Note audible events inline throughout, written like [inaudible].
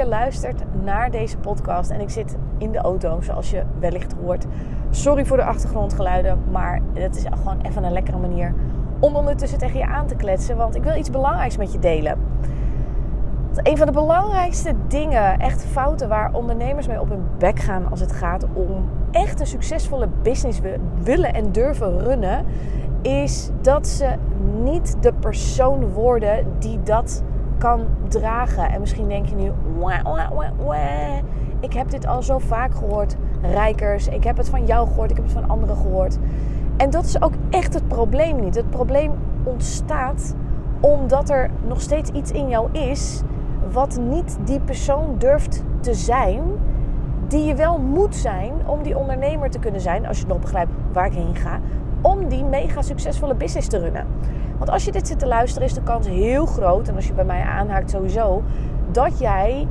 Luistert naar deze podcast. En ik zit in de auto, zoals je wellicht hoort. Sorry voor de achtergrondgeluiden, maar het is gewoon even een lekkere manier om ondertussen tegen je aan te kletsen. Want ik wil iets belangrijks met je delen. Een van de belangrijkste dingen, echt fouten waar ondernemers mee op hun bek gaan als het gaat om echt een succesvolle business willen en durven runnen, is dat ze niet de persoon worden die dat kan dragen. En misschien denk je nu, ik heb dit al zo vaak gehoord, rijkers. Ik heb het van jou gehoord, ik heb het van anderen gehoord. En dat is ook echt het probleem niet. Het probleem ontstaat omdat er nog steeds iets in jou is wat niet die persoon durft te zijn die je wel moet zijn om die ondernemer te kunnen zijn, als je nog begrijpt waar ik heen ga, om die mega succesvolle business te runnen. Want als je dit zit te luisteren, is de kans heel groot, en als je bij mij aanhaakt sowieso, dat jij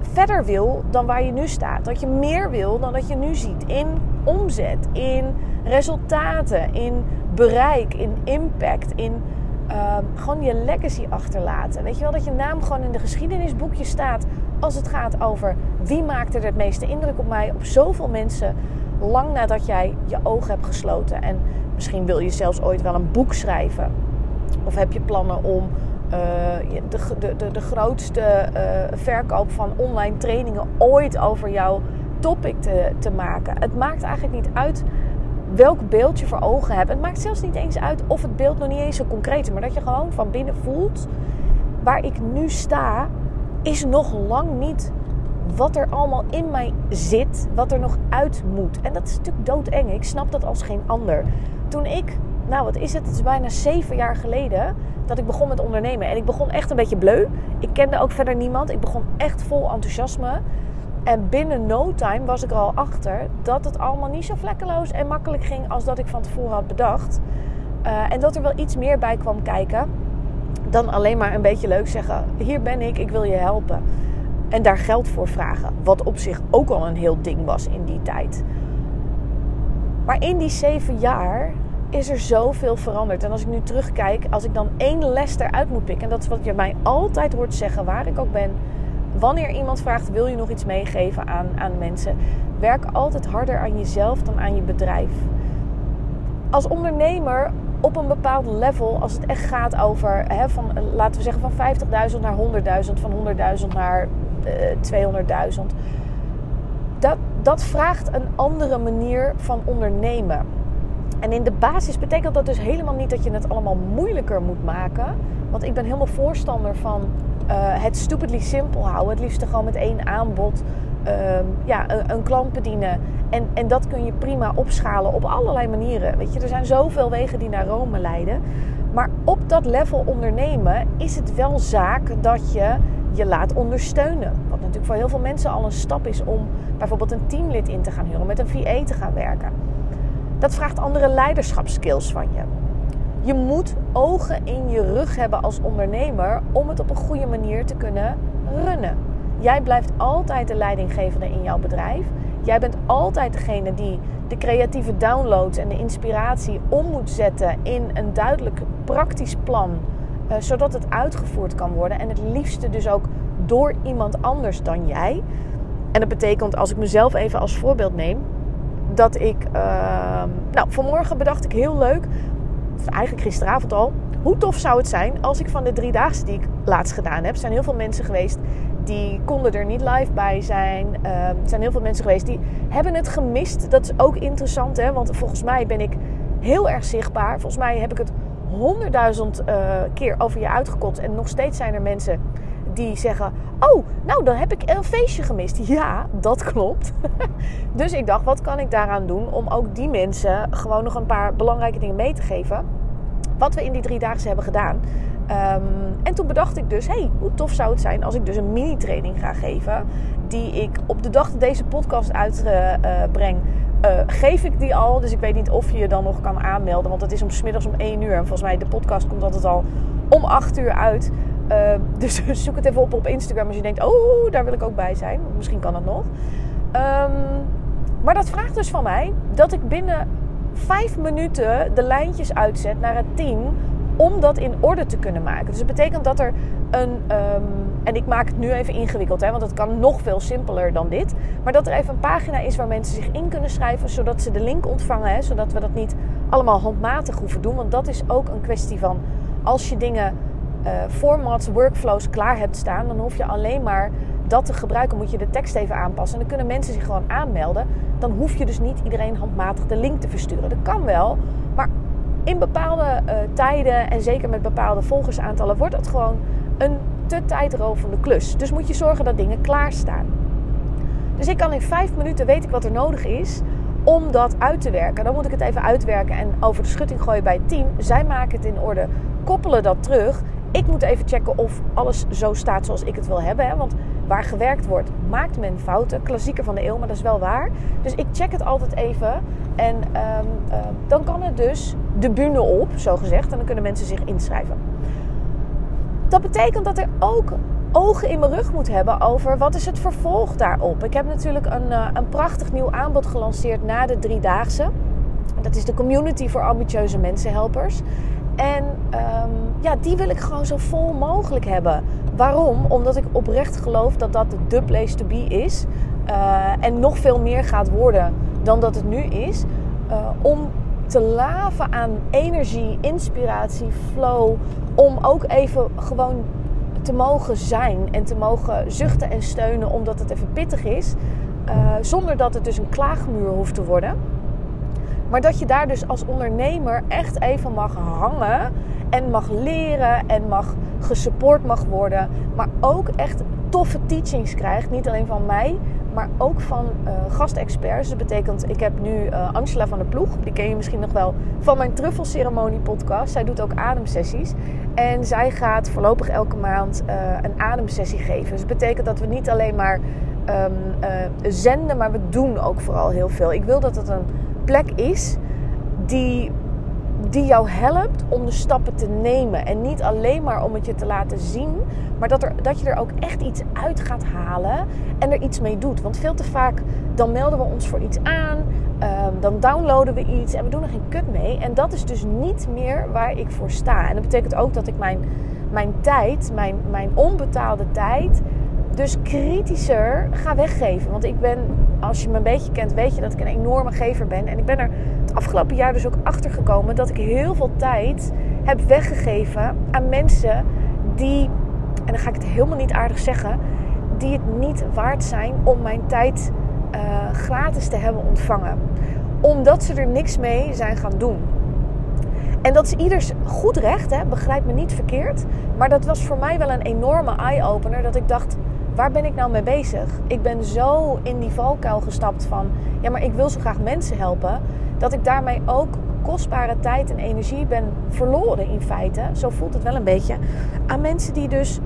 verder wil dan waar je nu staat. Dat je meer wil dan dat je nu ziet. In omzet, in resultaten, in bereik, in impact, in ehm, gewoon je legacy achterlaten. Weet je wel dat je naam gewoon in de geschiedenisboekje staat als het gaat over wie maakte er het meeste indruk op mij, op zoveel mensen, lang nadat jij je ogen hebt gesloten. En misschien wil je zelfs ooit wel een boek schrijven. Of heb je plannen om uh, de, de, de, grootste uh, verkoop van online trainingen ooit over jouw topic te, te maken? Het maakt eigenlijk niet uit welk beeld je voor ogen hebt. Het maakt zelfs niet eens uit of het beeld nog niet eens zo concreet is. Maar dat je gewoon van binnen voelt... waar ik nu sta, is nog lang niet wat er allemaal in mij zit, wat er nog uit moet. En dat is natuurlijk doodeng. Ik snap dat als geen ander. Toen ik nou wat is het? Het is bijna zeven jaar geleden dat ik begon met ondernemen. En ik begon echt een beetje bleu. Ik kende ook verder niemand. Ik begon echt vol enthousiasme. En binnen no time was ik er al achter dat het allemaal niet zo vlekkeloos en makkelijk ging als dat ik van tevoren had bedacht. Uh, en dat er wel iets meer bij kwam kijken dan alleen maar een beetje leuk zeggen: Hier ben ik, ik wil je helpen. En daar geld voor vragen. Wat op zich ook al een heel ding was in die tijd. Maar in die zeven jaar is er zoveel veranderd. En als ik nu terugkijk, als ik dan één les eruit moet pikken, en dat is wat je mij altijd hoort zeggen, waar ik ook ben. Wanneer iemand vraagt: wil je nog iets meegeven aan, aan mensen? Werk altijd harder aan jezelf dan aan je bedrijf. Als ondernemer op een bepaald level, als het echt gaat over, hè, van, laten we zeggen, van 50.000 naar 100.000, van 100.000 naar uh, 200.000. Dat, dat vraagt een andere manier van ondernemen. En in de basis betekent dat dus helemaal niet dat je het allemaal moeilijker moet maken. Want ik ben helemaal voorstander van uh, het stupidly simpel houden. Het liefst gewoon met één aanbod uh, ja, een, een, klant bedienen. En, en dat kun je prima opschalen op allerlei manieren. Weet je, er zijn zoveel wegen die naar Rome leiden. Maar op dat level ondernemen is het wel zaak dat je je laat ondersteunen. Wat natuurlijk voor heel veel mensen al een stap is om bijvoorbeeld een teamlid in te gaan huren, met een VA te gaan werken. Dat vraagt andere leiderschapskills van je. Je moet ogen in je rug hebben als ondernemer om het op een goede manier te kunnen runnen. Jij blijft altijd de leidinggevende in jouw bedrijf. Jij bent altijd degene die de creatieve downloads en de inspiratie om moet zetten in een duidelijk praktisch plan, uh, zodat het uitgevoerd kan worden. En het liefste dus ook door iemand anders dan jij. En dat betekent, als ik mezelf even als voorbeeld neem, dat ik. Uh, nou, vanmorgen bedacht ik heel leuk. Of eigenlijk gisteravond al. Hoe tof zou het zijn als ik van de drie dagen die ik laatst gedaan heb. zijn heel veel mensen geweest die konden er niet live bij zijn. Uh, er zijn heel veel mensen geweest die hebben het gemist. Dat is ook interessant, hè? Want volgens mij ben ik heel erg zichtbaar. Volgens mij heb ik het honderdduizend uh, keer over je uitgekotst. En nog steeds zijn er mensen die zeggen: Oh, nou dan heb ik een feestje gemist. [laughs] Ja, dat klopt. [laughs] dus ik dacht: wat kan ik daaraan doen om ook die mensen gewoon nog een paar belangrijke dingen mee te geven? Wat we in die drie dagen hebben gedaan. Um, en toen bedacht ik dus: hey, hoe tof zou het zijn als ik dus een mini-training ga geven. Die ik op de dag dat deze podcast uitbreng. Uh, eh, geef ik die al. Dus ik weet niet of je je dan nog kan aanmelden. Want het is om smiddags om 1 uur. En volgens mij de podcast komt altijd al om 8 uur uit. Uh, dus [laughs] zoek het even op op Instagram als je denkt, oh, daar wil ik ook bij zijn. Misschien kan het nog. Um, maar dat vraagt dus van mij dat ik binnen 5 minuten de lijntjes uitzet naar het team om dat in orde te kunnen maken. Dus het betekent dat er een. Um, en ik maak het nu even ingewikkeld, hè, want het kan nog veel simpeler dan dit. Maar dat er even een pagina is waar mensen zich in kunnen schrijven, zodat ze de link ontvangen. Hè, zodat we dat niet allemaal handmatig hoeven doen. Want dat is ook een kwestie van als je dingen, uh, formats, workflows klaar hebt staan, dan hoef je alleen maar dat te gebruiken. Moet je de tekst even aanpassen. En dan kunnen mensen zich gewoon aanmelden. Dan hoef je dus niet iedereen handmatig de link te versturen. Dat kan wel, maar in bepaalde uh, tijden en zeker met bepaalde volgersaantallen wordt dat gewoon een te tijdrovende klus. Dus moet je zorgen dat dingen klaarstaan. Dus ik kan in vijf minuten weet ik wat er nodig is om dat uit te werken. Dan moet ik het even uitwerken en over de schutting gooien bij het team. Zij maken het in orde, koppelen dat terug. Ik moet even checken of alles zo staat zoals ik het wil hebben. Hè? Want waar gewerkt wordt, maakt men fouten. Klassieker van de eeuw, maar dat is wel waar. Dus ik check het altijd even. En um, uh, dan kan het dus de bühne op, zo gezegd. En dan kunnen mensen zich inschrijven. Dat betekent dat er ook ogen in mijn rug moet hebben over wat is het vervolg daarop. Ik heb natuurlijk een, uh, een prachtig nieuw aanbod gelanceerd na de driedaagse. Dat is de community voor ambitieuze mensenhelpers. En um, ja, die wil ik gewoon zo vol mogelijk hebben. Waarom? Omdat ik oprecht geloof dat dat de place to be is. Uh, en nog veel meer gaat worden dan dat het nu is. Uh, om te laven aan energie, inspiratie, flow. Om ook even gewoon te mogen zijn en te mogen zuchten en steunen omdat het even pittig is. Uh, zonder dat het dus een klaagmuur hoeft te worden. Maar dat je daar dus als ondernemer echt even mag hangen en mag leren en mag gesupport mag worden. Maar ook echt toffe teachings krijgt. Niet alleen van mij, maar ook van uh, gastexperts. Dat betekent, ik heb nu uh, Angela van der Ploeg. Die ken je misschien nog wel van mijn truffelceremonie podcast. Zij doet ook ademsessies. En zij gaat voorlopig elke maand uh, een ademsessie geven. Dus dat betekent dat we niet alleen maar um, zenden, maar we doen ook vooral heel veel. Ik wil dat het een plek is die, die jou helpt om de stappen te nemen. En niet alleen maar om het je te laten zien, maar dat, er, dat je er ook echt iets uit gaat halen en er iets mee doet. Want veel te vaak dan melden we ons voor iets aan, um, dan downloaden we iets en we doen er geen kut mee. En dat is dus niet meer waar ik voor sta. En dat betekent ook dat ik mijn, mijn tijd, mijn, mijn onbetaalde tijd dus kritischer ga weggeven. Want ik ben, als je me een beetje kent, weet je dat ik een enorme gever ben. En ik ben er het afgelopen jaar dus ook achter gekomen dat ik heel veel tijd heb weggegeven aan mensen die, en dan ga ik het helemaal niet aardig zeggen, die het niet waard zijn om mijn tijd uh, gratis te hebben ontvangen. Omdat ze er niks mee zijn gaan doen. En dat is ieders goed recht, hè? begrijp me niet verkeerd. Maar dat was voor mij wel een enorme eye-opener. Dat ik dacht, waar ben ik nou mee bezig? Ik ben zo in die valkuil gestapt van, ja, maar ik wil zo graag mensen helpen, dat ik daarmee ook kostbare tijd en energie ben verloren in feite. Zo voelt het wel een beetje. Aan mensen die dus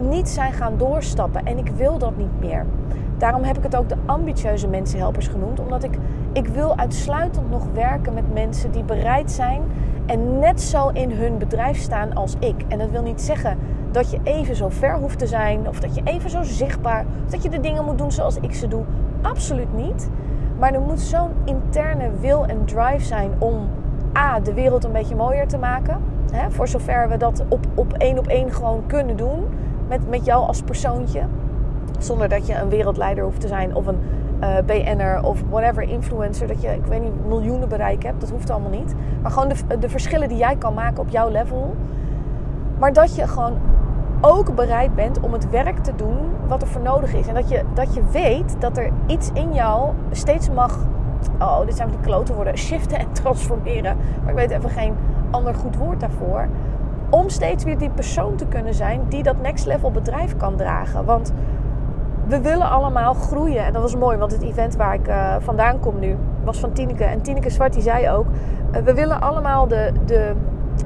niet zijn gaan doorstappen. En ik wil dat niet meer. Daarom heb ik het ook de ambitieuze mensenhelpers genoemd. Omdat ik, ik wil uitsluitend nog werken met mensen die bereid zijn en net zo in hun bedrijf staan als ik. En dat wil niet zeggen dat je even zo ver hoeft te zijn, of dat je even zo zichtbaar, of dat je de dingen moet doen zoals ik ze doe. Absoluut niet. Maar er moet zo'n interne wil en drive zijn om A, de wereld een beetje mooier te maken. Hè, voor zover we dat op, op één op één gewoon kunnen doen. Met, met jou als persoontje. Zonder dat je een wereldleider hoeft te zijn of een uh, BN'er of whatever influencer. Dat je, ik weet niet, miljoenen bereik hebt. Dat hoeft allemaal niet. Maar gewoon de, de verschillen die jij kan maken op jouw level. Maar dat je gewoon ook bereid bent om het werk te doen wat er voor nodig is. En dat je, dat je weet dat er iets in jou steeds mag. Oh, dit zijn die klote woorden. [laughs] Shiften en transformeren. Maar ik weet even geen ander goed woord daarvoor. Om steeds weer die persoon te kunnen zijn die dat next level bedrijf kan dragen. Want we willen allemaal groeien. En dat was mooi, want het event waar ik uh, vandaan kom nu was van Tineke. En Tineke Zwart die zei ook: uh, We willen allemaal de, de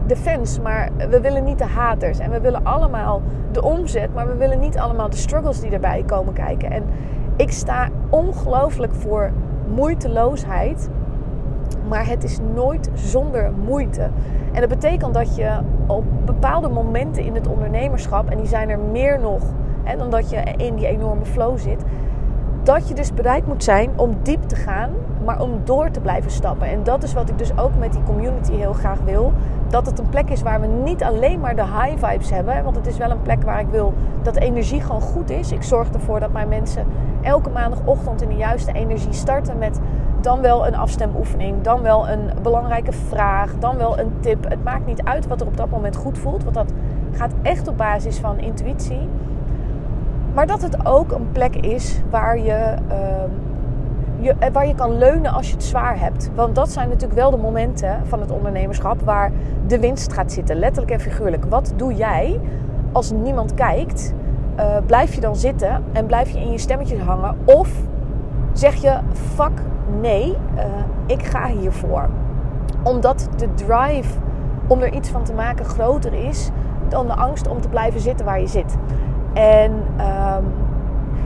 de fans, maar we willen niet de haters. En we willen allemaal de omzet, maar we willen niet allemaal de struggles die erbij komen kijken. En ik sta ongelooflijk voor moeiteloosheid. Maar het is nooit zonder moeite. En dat betekent dat je op bepaalde momenten in het ondernemerschap, en die zijn er meer nog hè, dan dat je in die enorme flow zit, dat je dus bereid moet zijn om diep te gaan, maar om door te blijven stappen. En dat is wat ik dus ook met die community heel graag wil. Dat het een plek is waar we niet alleen maar de high vibes hebben. Want het is wel een plek waar ik wil dat de energie gewoon goed is. Ik zorg ervoor dat mijn mensen elke maandagochtend in de juiste energie starten met dan wel een afstemoefening, dan wel een belangrijke vraag, dan wel een tip. Het maakt niet uit wat er op dat moment goed voelt, want dat gaat echt op basis van intuïtie. Maar dat het ook een plek is waar je, je, eh, waar je kan leunen als je het zwaar hebt. Want dat zijn natuurlijk wel de momenten van het ondernemerschap waar de winst gaat zitten, letterlijk en figuurlijk. Wat doe jij als niemand kijkt? Uh, blijf je dan zitten en blijf je in je stemmetjes hangen? Of zeg je: fuck nee, uh, ik ga hiervoor. Omdat de drive om er iets van te maken groter is dan de angst om te blijven zitten waar je zit. En um,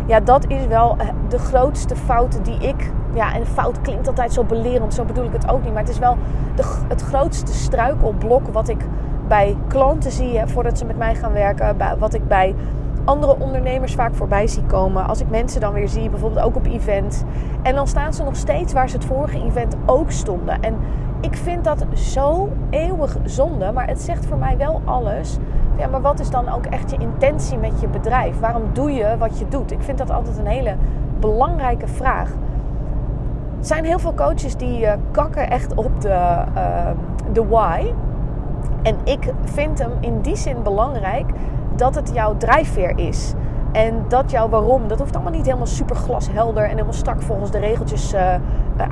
ja, dat is wel eh, de grootste fout die ik. Ja, en fout klinkt altijd zo belerend, zo bedoel ik het ook niet. Maar het is wel de, het grootste struikelblok wat ik bij klanten zie voordat ze met mij gaan werken. Wat ik bij andere ondernemers vaak voorbij zie komen. Als ik mensen dan weer zie, bijvoorbeeld ook op events. En dan staan ze nog steeds waar ze het vorige event ook stonden. En ik vind dat zo eeuwig zonde. Maar het zegt voor mij wel alles. Ja, maar wat is dan ook echt je intentie met je bedrijf? Waarom doe je wat je doet? Ik vind dat altijd een hele belangrijke vraag. Er zijn heel veel coaches die uh, kakken echt op de, uh, de why. En ik vind hem in die zin belangrijk dat het jouw drijfveer is. En dat jouw waarom, dat hoeft allemaal niet helemaal super glashelder en helemaal strak volgens de regeltjes uh,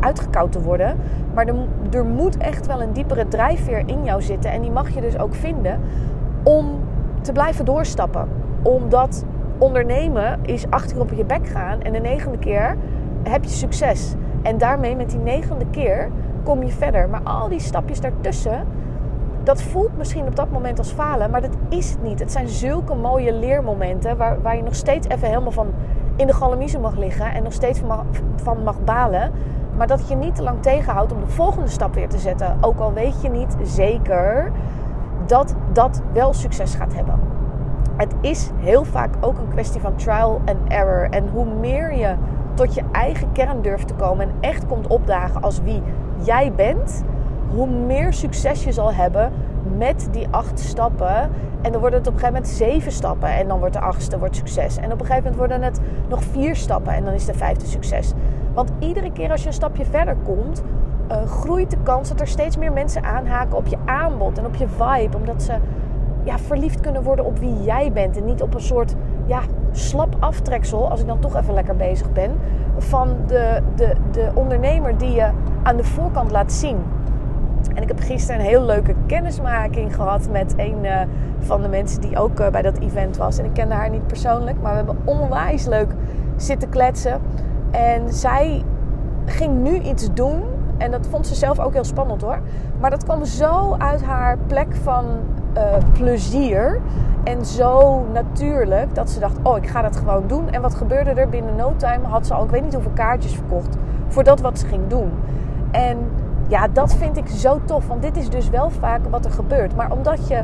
uitgekoud te worden. Maar er, er moet echt wel een diepere drijfveer in jou zitten. En die mag je dus ook vinden om te blijven doorstappen. Omdat ondernemen is achter op je bek gaan en de negende keer heb je succes. En daarmee met die negende keer kom je verder. Maar al die stapjes daartussen, dat voelt misschien op dat moment als falen, maar dat is het niet. Het zijn zulke mooie leermomenten waar, waar je nog steeds even helemaal van in de galamiezen mag liggen en nog steeds van van mag balen. Maar dat je niet te lang tegenhoudt om de volgende stap weer te zetten. Ook al weet je niet zeker dat dat wel succes gaat hebben. Het is heel vaak ook een kwestie van trial and error. En hoe meer je tot je eigen kern durft te komen en echt komt opdagen als wie jij bent, hoe meer succes je zal hebben met die acht stappen. En dan wordt het op een gegeven moment zeven stappen. En dan wordt de achtste wordt succes. En op een gegeven moment worden het nog vier stappen. En dan is de vijfde succes. Want iedere keer als je een stapje verder komt, uh, groeit de kans dat er steeds meer mensen aanhaken op je aanbod en op je vibe. Omdat ze ja, verliefd kunnen worden op wie jij bent. En niet op een soort ja, slap aftreksel, als ik dan toch even lekker bezig ben, van de, de, de ondernemer die je aan de voorkant laat zien. En ik heb gisteren een heel leuke kennismaking gehad met een uh, van de mensen die ook uh, bij dat event was. En ik kende haar niet persoonlijk, maar we hebben onwijs leuk zitten kletsen. En zij ging nu iets doen en dat vond ze zelf ook heel spannend hoor. Maar dat kwam zo uit haar plek van uh, plezier. En zo natuurlijk dat ze dacht: Oh, ik ga dat gewoon doen. En wat gebeurde er? Binnen no time had ze al, ik weet niet hoeveel kaartjes verkocht. voor dat wat ze ging doen. En ja, dat vind ik zo tof. Want dit is dus wel vaak wat er gebeurt. Maar omdat je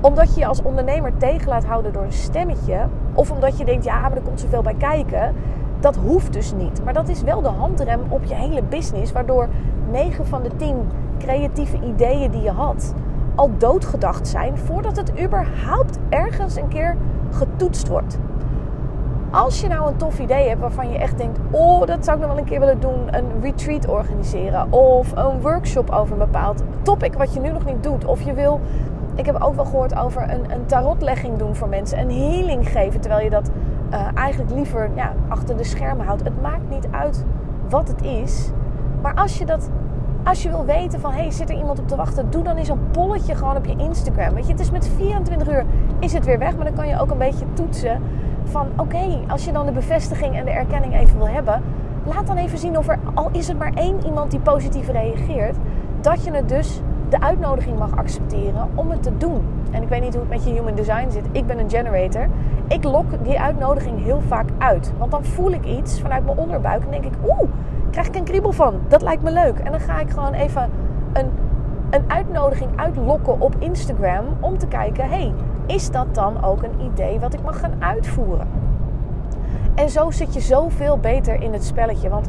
omdat je je als ondernemer tegen laat houden door een stemmetje. Of omdat je denkt, ja, maar er komt zoveel bij kijken. Dat hoeft dus niet. Maar dat is wel de handrem op je hele business. Waardoor 9 van de 10 creatieve ideeën die je had al doodgedacht zijn voordat het überhaupt ergens een keer getoetst wordt. Als je nou een tof idee hebt waarvan je echt denkt: Oh, dat zou ik nog wel een keer willen doen. Een retreat organiseren. Of een workshop over een bepaald topic wat je nu nog niet doet. Of je wil. Ik heb ook wel gehoord over een, een tarotlegging doen voor mensen. Een healing geven terwijl je dat uh, eigenlijk liever ja, achter de schermen houdt. Het maakt niet uit wat het is. Maar als je dat als je wil weten van, hey, zit er iemand op te wachten? Doe dan eens een polletje gewoon op je Instagram. Weet je, het is met 24 uur is het weer weg. Maar dan kan je ook een beetje toetsen van, oké, als je dan de bevestiging en de erkenning even wil hebben. Laat dan even zien of er, al is het maar één iemand die positief reageert. Dat je het dus de uitnodiging mag accepteren om het te doen. En ik weet niet hoe het met je human design zit. Ik ben een generator. Ik lok die uitnodiging heel vaak uit. Want dan voel ik iets vanuit mijn onderbuik en denk ik, oeh, krijg ik een kriebel van. Dat lijkt me leuk. En dan ga ik gewoon even een, een uitnodiging uitlokken op Instagram om te kijken: hey, is dat dan ook een idee wat ik mag gaan uitvoeren? En zo zit je zoveel beter in het spelletje. Want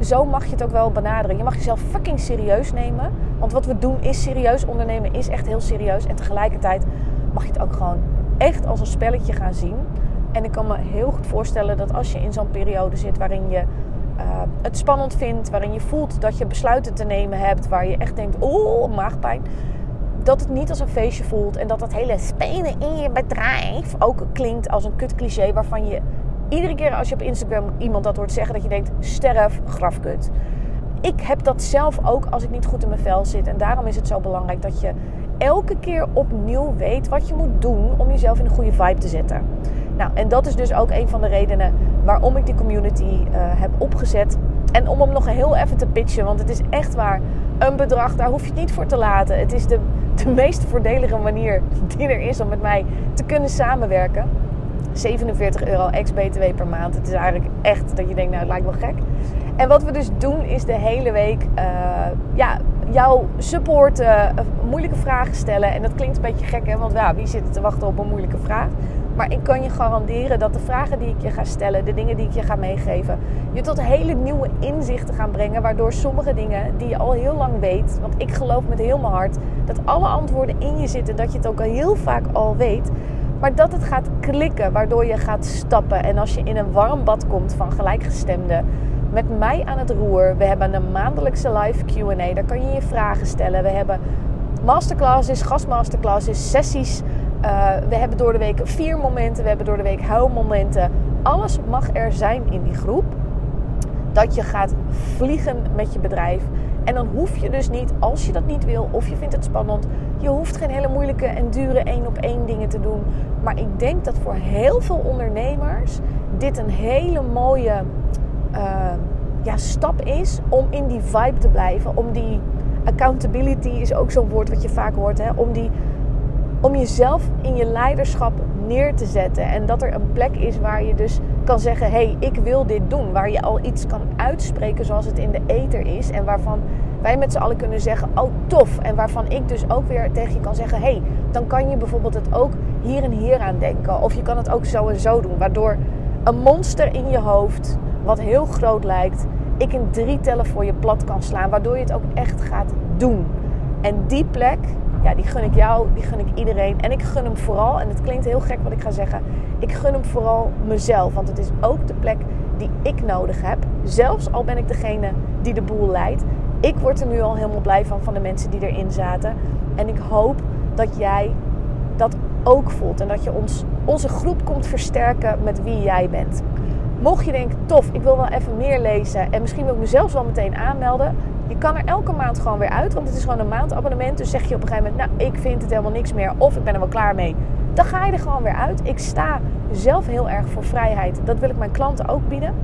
zo mag je het ook wel benaderen. Je mag jezelf fucking serieus nemen. Want wat we doen is serieus. Ondernemen is echt heel serieus. En tegelijkertijd mag je het ook gewoon echt als een spelletje gaan zien. En ik kan me heel goed voorstellen dat als je in zo'n periode zit waarin je uh, het spannend vindt, waarin je voelt dat je besluiten te nemen hebt, waar je echt denkt, oh, maagpijn, dat het niet als een feestje voelt en dat dat hele spelen in je bedrijf ook klinkt als een kut cliché waarvan je iedere keer als je op Instagram iemand dat hoort zeggen, dat je denkt: sterf, grafkut. Ik heb dat zelf ook als ik niet goed in mijn vel zit. En daarom is het zo belangrijk dat je elke keer opnieuw weet wat je moet doen om jezelf in een goede vibe te zetten. Nou, en dat is dus ook een van de redenen waarom ik die community uh, heb opgezet. En om hem nog heel even te pitchen, want het is echt waar. Een bedrag, daar hoef je het niet voor te laten. Het is de, de meest voordelige manier die er is om met mij te kunnen samenwerken. 47 euro ex-BTW per maand. Het is eigenlijk echt dat je denkt, nou het lijkt wel gek. En wat we dus doen is de hele week uh, ja, jou supporten, uh, moeilijke vragen stellen. En dat klinkt een beetje gek, hè? want ja, wie zit te wachten op een moeilijke vraag? Maar ik kan je garanderen dat de vragen die ik je ga stellen, de dingen die ik je ga meegeven, je tot hele nieuwe inzichten gaan brengen. Waardoor sommige dingen die je al heel lang weet, want ik geloof met heel mijn hart dat alle antwoorden in je zitten, dat je het ook al heel vaak al weet. Maar dat het gaat klikken, waardoor je gaat stappen. En als je in een warm bad komt van gelijkgestemden, met mij aan het roer. We hebben een maandelijkse live QA, daar kan je je vragen stellen. We hebben masterclasses, gastmasterclasses, sessies. Uh, we hebben door de week vier momenten, we hebben door de week huilmomenten. Alles mag er zijn in die groep. Dat je gaat vliegen met je bedrijf. En dan hoef je dus niet, als je dat niet wil of je vindt het spannend, je hoeft geen hele moeilijke en dure één op één dingen te doen. Maar ik denk dat voor heel veel ondernemers dit een hele mooie uh, ja, stap is om in die vibe te blijven. Om die accountability is ook zo'n woord wat je vaak hoort. Hè? Om, die, om jezelf in je leiderschap neer te zetten. En dat er een plek is waar je dus kan zeggen: hé, hey, ik wil dit doen. Waar je al iets kan uitspreken zoals het in de ether is. En waarvan wij met z'n allen kunnen zeggen: oh tof. En waarvan ik dus ook weer tegen je kan zeggen: hé, hey, dan kan je bijvoorbeeld het ook hier en hier aan denken. Of je kan het ook zo en zo doen. Waardoor een monster in je hoofd, wat heel groot lijkt, ik in drie tellen voor je plat kan slaan. Waardoor je het ook echt gaat doen. En die plek, ja, die gun ik jou, die gun ik iedereen. En ik gun hem vooral, en het klinkt heel gek wat ik ga zeggen, ik gun hem vooral mezelf. Want het is ook de plek die ik nodig heb. Zelfs al ben ik degene die de boel leidt. Ik word er nu al helemaal blij van, van de mensen die erin zaten. En ik hoop dat jij dat ook voelt. En dat je ons, onze groep komt versterken met wie jij bent. Mocht je denken, tof, ik wil wel even meer lezen. En misschien wil ik mezelf wel meteen aanmelden. Je kan er elke maand gewoon weer uit. Want het is gewoon een maandabonnement. Dus zeg je op een gegeven moment, nou, ik vind het helemaal niks meer. Of ik ben er wel klaar mee. Dan ga je er gewoon weer uit. Ik sta zelf heel erg voor vrijheid. Dat wil ik mijn klanten ook bieden.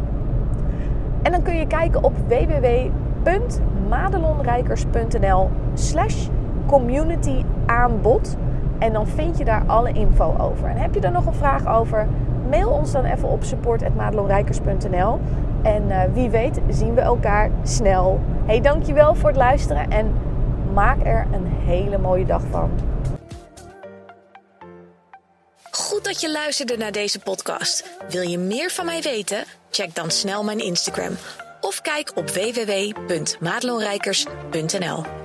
En dan kun je kijken op www.madelonrijkers.nl slash community aanbod. En dan vind je daar alle info over. En heb je daar nog een vraag over? Mail ons dan even op support.madelonrijkers.nl. En uh, wie weet zien we elkaar snel. Hey, dankjewel voor het luisteren en maak er een hele mooie dag van. Goed dat je luisterde naar deze podcast. Wil je meer van mij weten? Check dan snel mijn Instagram of kijk op www.madelonrijkers.nl.